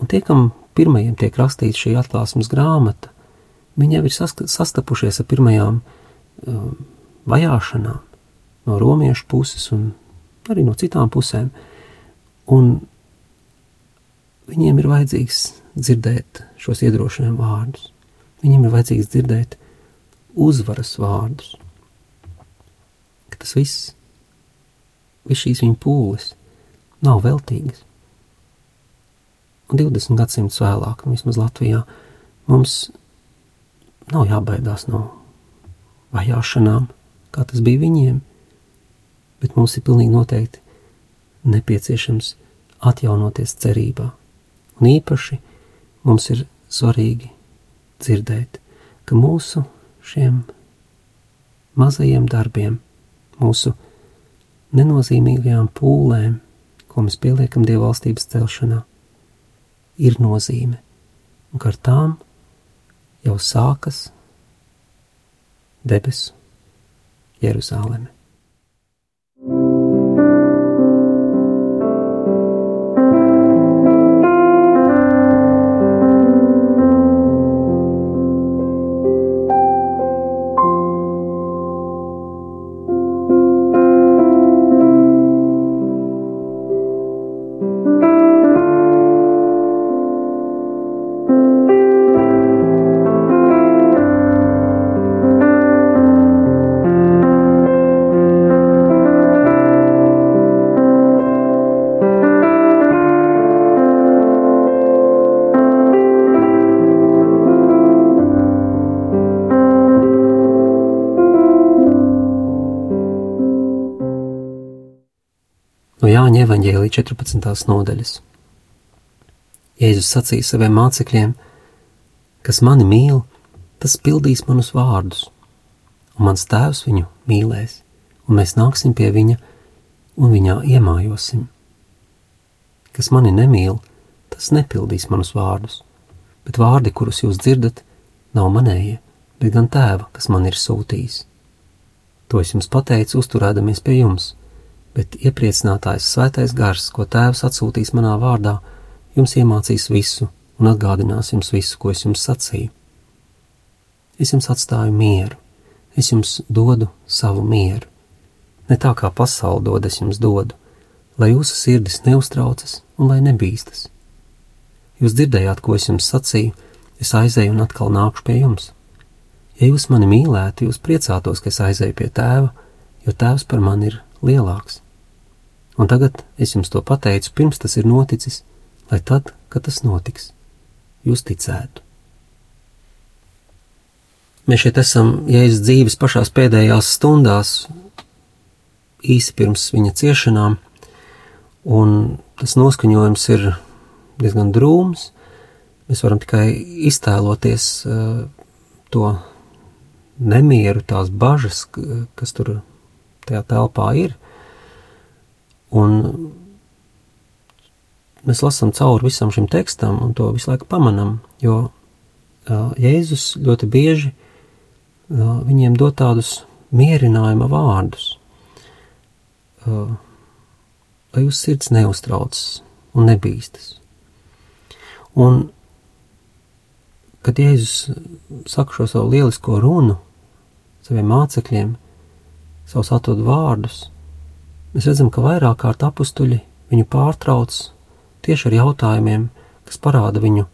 un tie, kam pirmajiem tiek rakstīta šī atklāsmes grāmata, viņi jau ir sastapušies ar pirmajām um, vajāšanām no romiešu puses un arī no citām pusēm. Un viņiem ir vajadzīgs dzirdēt šos iedrošinājumu vārdus. Viņiem ir vajadzīgs dzirdēt uzvaras vārdus. Ka tas viss, viss šīs viņa pūles, nav veltīgas. Un 20 gadsimtus vēlāk, vismaz Latvijā, mums nav jābaidās no vajāšanām, kā tas bija viņiem, bet mums ir pilnīgi noteikti nepieciešams atjaunoties cerībā. Un īpaši mums ir svarīgi dzirdēt, ka mūsu šiem mazajiem darbiem, mūsu nenozīmīgajām pūlēm, ko mēs pieliekam Dieva valstības celšanā, ir nozīme, un ka ar tām jau sākas debesu Jeruzāleme. Evaņģēlī 14. nodaļas. Jēzus sacīja saviem mācekļiem, kas mani mīl, tas pildīs manus vārdus, un mans tēvs viņu mīlēs, un mēs nāksim pie viņa un viņā iemājosim. Kas mani nemīl, tas nepildīs manus vārdus, bet vārdi, kurus jūs dzirdat, nav manējie, bet gan tēva, kas man ir sūtījis. To es jums pateicu, uzturēdamies pie jums bet iepriecinātājs svētais gars, ko tēvs atsūtīs manā vārdā, jums iemācīs visu un atgādinās jums visu, ko es jums sacīju. Es jums atstāju mieru, es jums dodu savu mieru. Ne tā kā pasaule dod, es jums dodu, lai jūsu sirdis neuztraucas un lai nebīstas. Jūs dzirdējāt, ko es jums sacīju, es aizēju un atkal nākšu pie jums. Ja jūs mani mīlētu, jūs priecātos, ka es aizēju pie tēva, jo tēvs par mani ir lielāks. Un tagad es jums to pateicu, pirms tas ir noticis, lai tad, kad tas notiks, jūs ticētu. Mēs šeit esam Jēzus dzīves pašās pēdējās stundās, īsi pirms viņa ciešanām, un tas noskaņojums ir diezgan drūms. Mēs varam tikai iztēloties uh, to nemieru, tās bažas, kas tur tajā telpā ir. Un mēs lasām cauri visam šim tekstam un to visu laiku pamanām, jo uh, Jēzus ļoti bieži uh, viņiem dod tādus mierinājuma vārdus, uh, lai jūs sirds neuztraucas un nebīstas. Un, kad Jēzus saka šo savu lielisko runu saviem mācekļiem, savus atvadu vārdus, mēs redzam, ka vairāk kārt apstuļi viņu pārtrauc tieši ar jautājumiem, kas parāda viņu,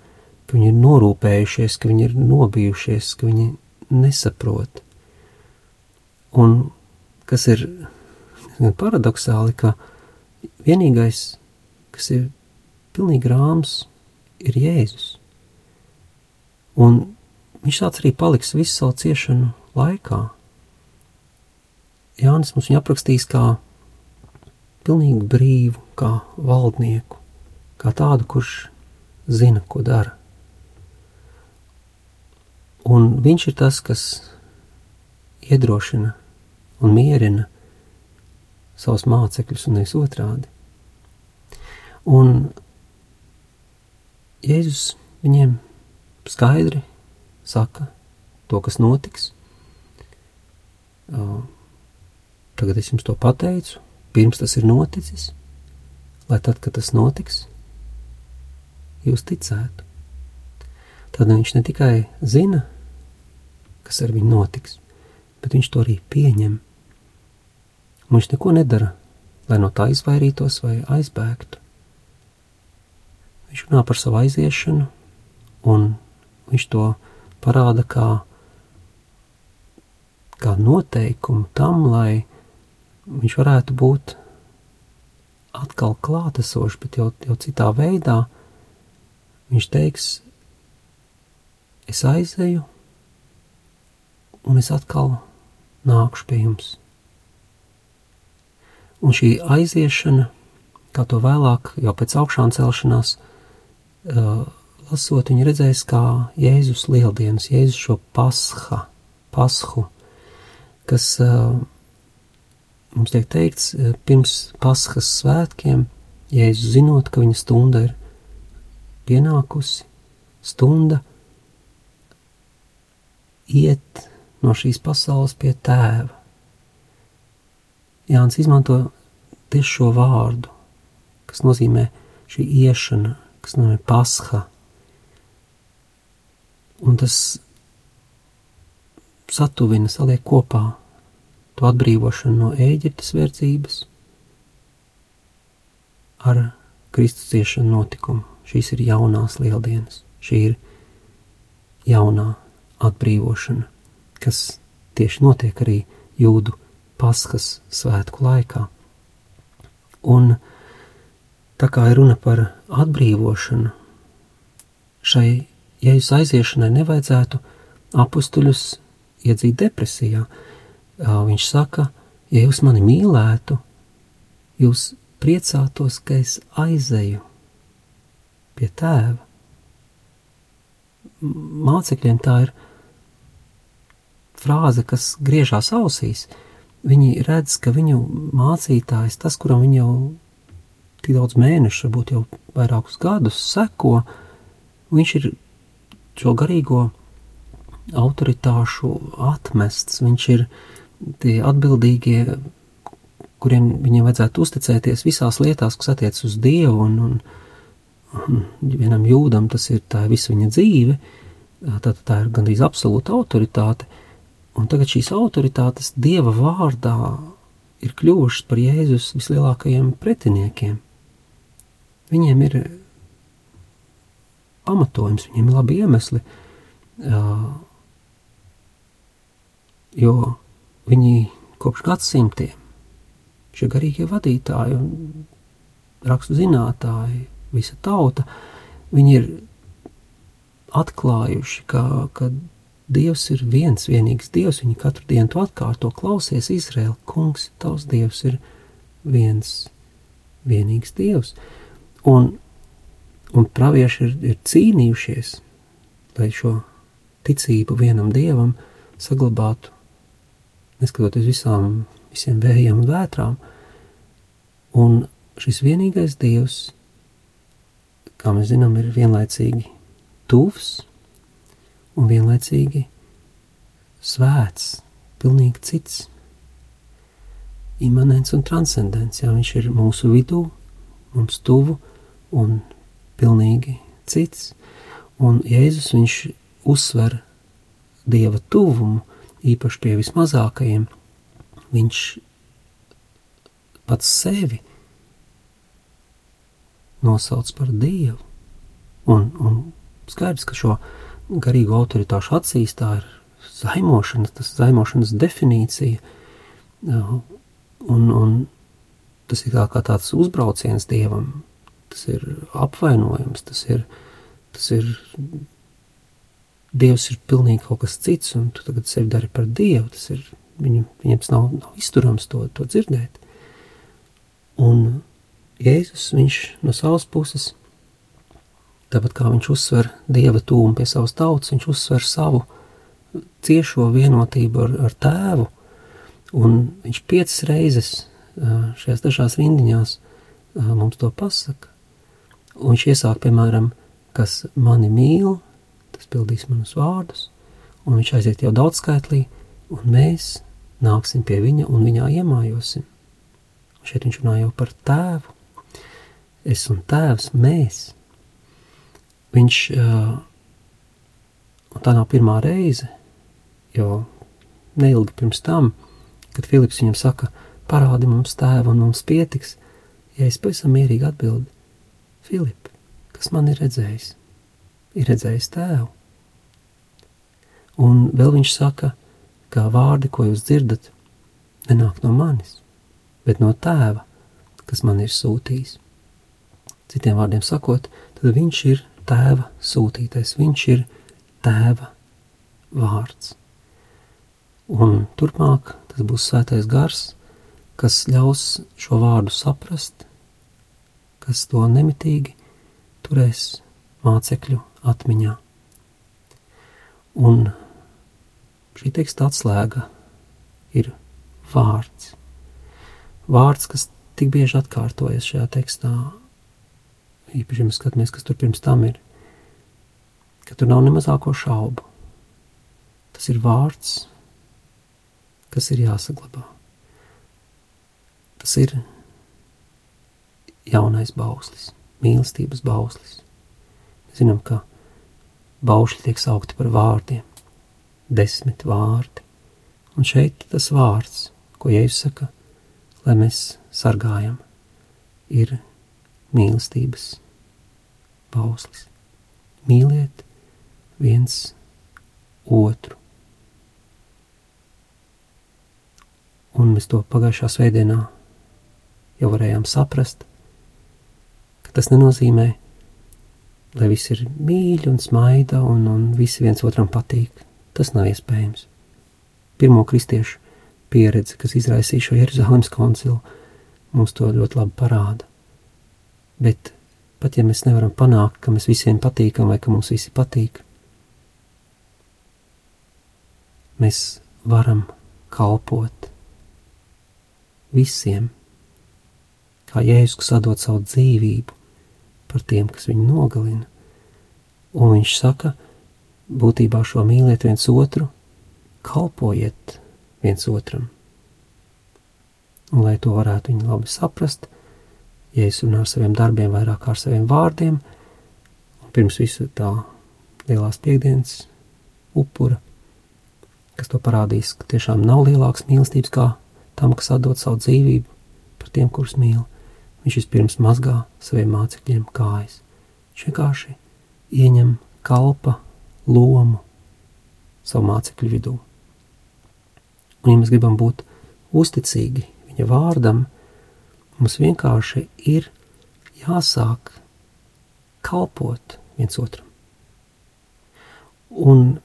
ka viņi ir norūpējušies, ka viņi ir nobijušies, ka viņi nesaprot. Un kas ir paradoxāli, ka vienīgais, kas ir pilnīgi rāms, ir Jēzus. Un viņš tāds arī paliks visu savu ciešanu laikā. Jānis mums viņu aprakstīs kā pilnīgi brīvu, kā valdnieku, kā tādu, kurš zina, ko dara. Un viņš ir tas, kas iedrošina un mierina savus mācekļus un nevis otrādi. Un Jēzus viņiem skaidri saka to, kas notiks. Tagad es jums to pateicu, pirms tas ir noticis, lai tad, kad tas notiks, jūs ticētu. Tad viņš ne tikai zina, kas ar viņu notiks, bet viņš to arī pieņem. Un viņš neko nedara, lai no tā izvairītos vai aizbēgtu. Viņš runā par savu aiziešanu, un viņš to parāda kā, kā noteikumu tam, lai viņš varētu būt atkal klātesošs, bet jau, jau citā veidā. Viņš teiks, es aizeju, un es atkal nākšu pie jums. Un šī aiziešana, kā to vēlāk, jau pēc augšām celšanās, uh, lasot, viņi redzēs, kā Jēzus lieldienas, Jēzus šo pasha, pashu, kas uh, mums tiek teikts uh, pirms paskas svētkiem, Jēzus zinot, ka viņa stunda ir pienākusi, stunda iet no šīs pasaules pie tēva. Jānis izmanto tieši šo vārdu, kas nozīmē šī iešana, kas nozīmē pasha, un tas satuvina, saliek kopā to atbrīvošanu no Ēģiptes verdzības ar Kristus ciešanu notikumu. Šīs ir jaunās lieldienas, šī ir jaunā atbrīvošana, kas tieši notiek arī jūdu paskas svētku laikā. Un tā kā ir runa par atbrīvošanu, šai Jēzus aiziešanai nevajadzētu apstuļus iedzīt depresijā. Viņš saka, ja jūs mani mīlētu, jūs priecātos, ka es aizeju pie tēva. Mācekļiem tā ir frāze, kas griežās ausīs. Viņi redz, ka viņu mācītājs, tas, kuram viņi jau tik daudz mēnešu, varbūt jau vairākus gadus seko, viņš ir šo garīgo autoritāšu atmests. Viņš ir tie atbildīgie, kuriem viņiem vajadzētu uzticēties visās lietās, kas attiec uz Dievu, un, un, un vienam jūdam tas ir tā visa viņa dzīve, tā, tā ir gandrīz absolūta autoritāte, un tagad šīs autoritātes Dieva vārdā ir kļuvušas par Jēzus vislielākajiem pretiniekiem. Viņiem ir pamatojums, viņiem ir labi iemesli, jo viņi kopš gadsimtiem šie garīgie vadītāji un rakstu zinātāji, visa tauta, viņi ir atklājuši, ka, ka Dievs ir viens, vienīgs Dievs. Viņi katru dienu to atkārto, klausies, Izraēla kungs, tavs Dievs ir viens, vienīgs Dievs. Un un pravieši ir, ir cīnījušies, lai šo ticību vienam dievam saglabātu, neskatoties visām, visiem vējiem un vētrām. Un šis vienīgais dievs, kā mēs zinām, ir vienlaicīgi tuvs un vienlaicīgi svēts, pilnīgi cits, imanents un transcendents. Jā, viņš ir mūsu vidū, mums tuvu un pilnīgi cits. Un Jēzus viņš uzsver dieva tuvumu, īpaši pie vismazākajiem. Viņš pats sevi nosauc par Dievu. Un, un skaidrs, ka šo garīgo autoritāšu acīs tā ir zaimošana, tas zaimošanas definīcija, un, un tas ir kā, kā tāds uzbrauciens Dievam, tas ir apvainojums, tas ir, tas ir, Dievs ir pilnīgi kaut kas cits, un tu tagad sevi dari par Dievu, tas ir, viņam, viņam tas nav, nav izturams to, to dzirdēt. Un Jēzus, viņš no savas puses, tāpat kā viņš uzsver Dieva tūmu pie savas tautas, viņš uzsver savu ciešo vienotību ar, ar tēvu, un viņš piecas reizes šajās dažās rindiņās mums to pasaka. Un viņš iesāk, piemēram, kas mani mīl, tas pildīs manus vārdus, un viņš aiziet jau daudzskaitlī, un mēs nāksim pie viņa un viņā iemājosim. Šeit viņš runā jau par tēvu, es un tēvs, mēs. Viņš, un tā nav pirmā reize, jo neilgi pirms tam, kad Filips viņam saka, parādi mums tēvu un mums pietiks, ja es pavisam mierīgi atbildu, Filip, kas man ir redzējis? Ir redzējis tēvu. Un vēl viņš saka, ka vārdi, ko jūs dzirdat, nenāk no manis, bet no tēva, kas man ir sūtījis. Citiem vārdiem sakot, tad viņš ir tēva sūtītais, viņš ir tēva vārds. Un turpmāk tas būs svētais gars, kas ļaus šo vārdu saprast, kas to nemitīgi turēs mācekļu atmiņā. Un šī teksta atslēga ir vārds. Vārds, kas tik bieži atkārtojas šajā tekstā, īpaši, ja skatāmies, kas tur pirms tam ir, ka tur nav ne mazāko šaubu. Tas ir vārds, kas ir jāsaglabā. Tas ir jaunais bauslis, mīlestības bauslis. Mēs zinām, ka baušļi tiek saukti par vārdiem, desmit vārdi. Un šeit tas vārds, ko Jēzus saka, lai mēs sargājam, ir mīlestības bauslis. Mīliet viens otru. Un mēs to pagājušā svētdienā jau varējām saprast, ka tas nenozīmē, lai viss ir mīļi un smaida un, un visi viens otram patīk. Tas nav iespējams. Pirmo kristiešu pieredze, kas izraisīja šo Jeruzalemes koncilu, mums to ļoti labi parāda. Bet pat ja mēs nevaram panākt, ka mēs visiem patīkam vai ka mums visi patīk, mēs varam kalpot visiem, kā Jēzus, kas atdod savu dzīvību par tiem, kas viņu nogalina. Un viņš saka, būtībā šo mīliet viens otru, kalpojiet viens otram. Un, lai to varētu viņi labi saprast, Jēzus runā ar saviem darbiem vairāk ar saviem vārdiem, un pirms visu tā lielās piekdienas upura, kas to parādīs, ka tiešām nav lielāks mīlestības kā tam, kas atdod savu dzīvību par tiem, kurus mīl. Viņš vispirms mazgā saviem mācekļiem kājas. Viņš vienkārši ieņem kalpa lomu savu mācekļu vidū. Un, ja mēs gribam būt uzticīgi viņa vārdam, Mums vienkārši ir jāsāk kalpot viens otram. Un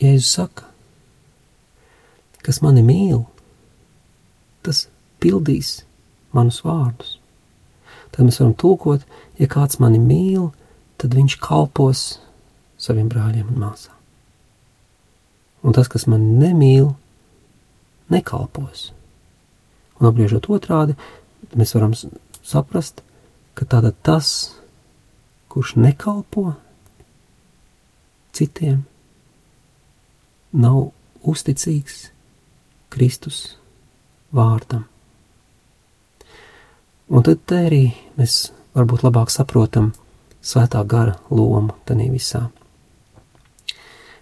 Jēzus saka, kas mani mīl, tas pildīs manus vārdus. Tad mēs varam tulkot, ja kāds mani mīl, tad viņš kalpos saviem brāļiem un māsām. Un tas, kas man nemīl, nekalpos. Un apgriežot otrādi, mēs varam saprast, ka tātad tas, kurš nekalpo citiem, nav uzticīgs Kristus vārdam. Un tad arī mēs varbūt labāk saprotam svētā gara lomu tajā visā.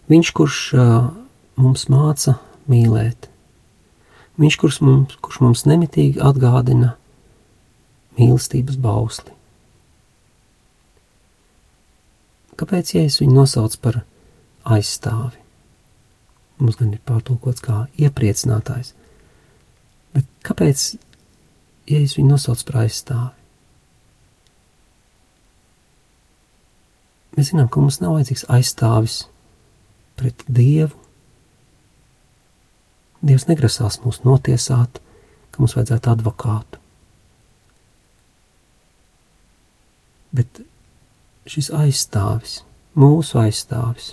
Viņš, kurš uh, mums māca mīlēt, Viņš, kurš mums, kurš mums nemitīgi atgādina mīlestības bausli. Kāpēc Jēzus viņu nosauc par aizstāvi? Mums gan ir pārtulkots kā iepriecinātājs, bet kāpēc Jēzus viņu nosauc par aizstāvi? Mēs zinām, ka mums nav vajadzīgs aizstāvis pret Dievu. Dievs negrasās mūs notiesāt, ka mums vajadzētu advokātu. Bet šis aizstāvis, mūsu aizstāvis,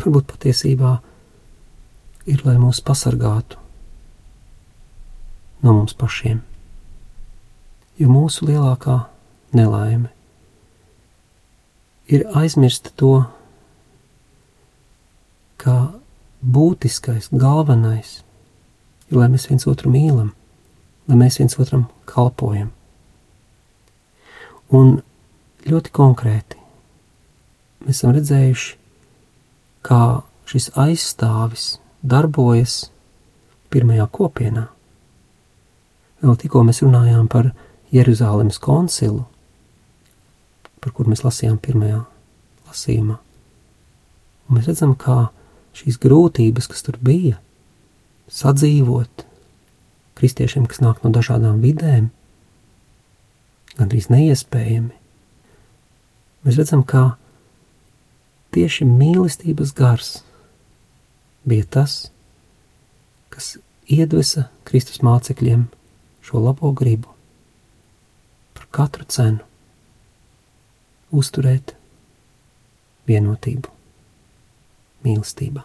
varbūt patiesībā ir, lai mūs pasargātu no mums pašiem. Jo mūsu lielākā nelaime ir aizmirst to, ka būtiskais, galvenais ir, lai mēs viens otru mīlam, lai mēs viens otram kalpojam. Un ļoti konkrēti mēs esam redzējuši, kā šis aizstāvis darbojas pirmajā kopienā. Vēl tikko mēs runājām par Jeruzalemes koncilu, par kur mēs lasījām pirmajā lasījumā. Un mēs redzam, kā šīs grūtības, kas tur bija, sadzīvot kristiešiem, kas nāk no dažādām vidēm, gandrīz neiespējami. Mēs redzam, kā tieši mīlestības gars bija tas, kas iedvesa Kristus mācekļiem šo labo gribu par katru cenu uzturēt vienotību mīlestībā.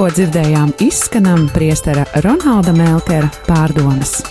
Tikko dzirdējām izskanam priestera Ronalda Melkera pārdomas.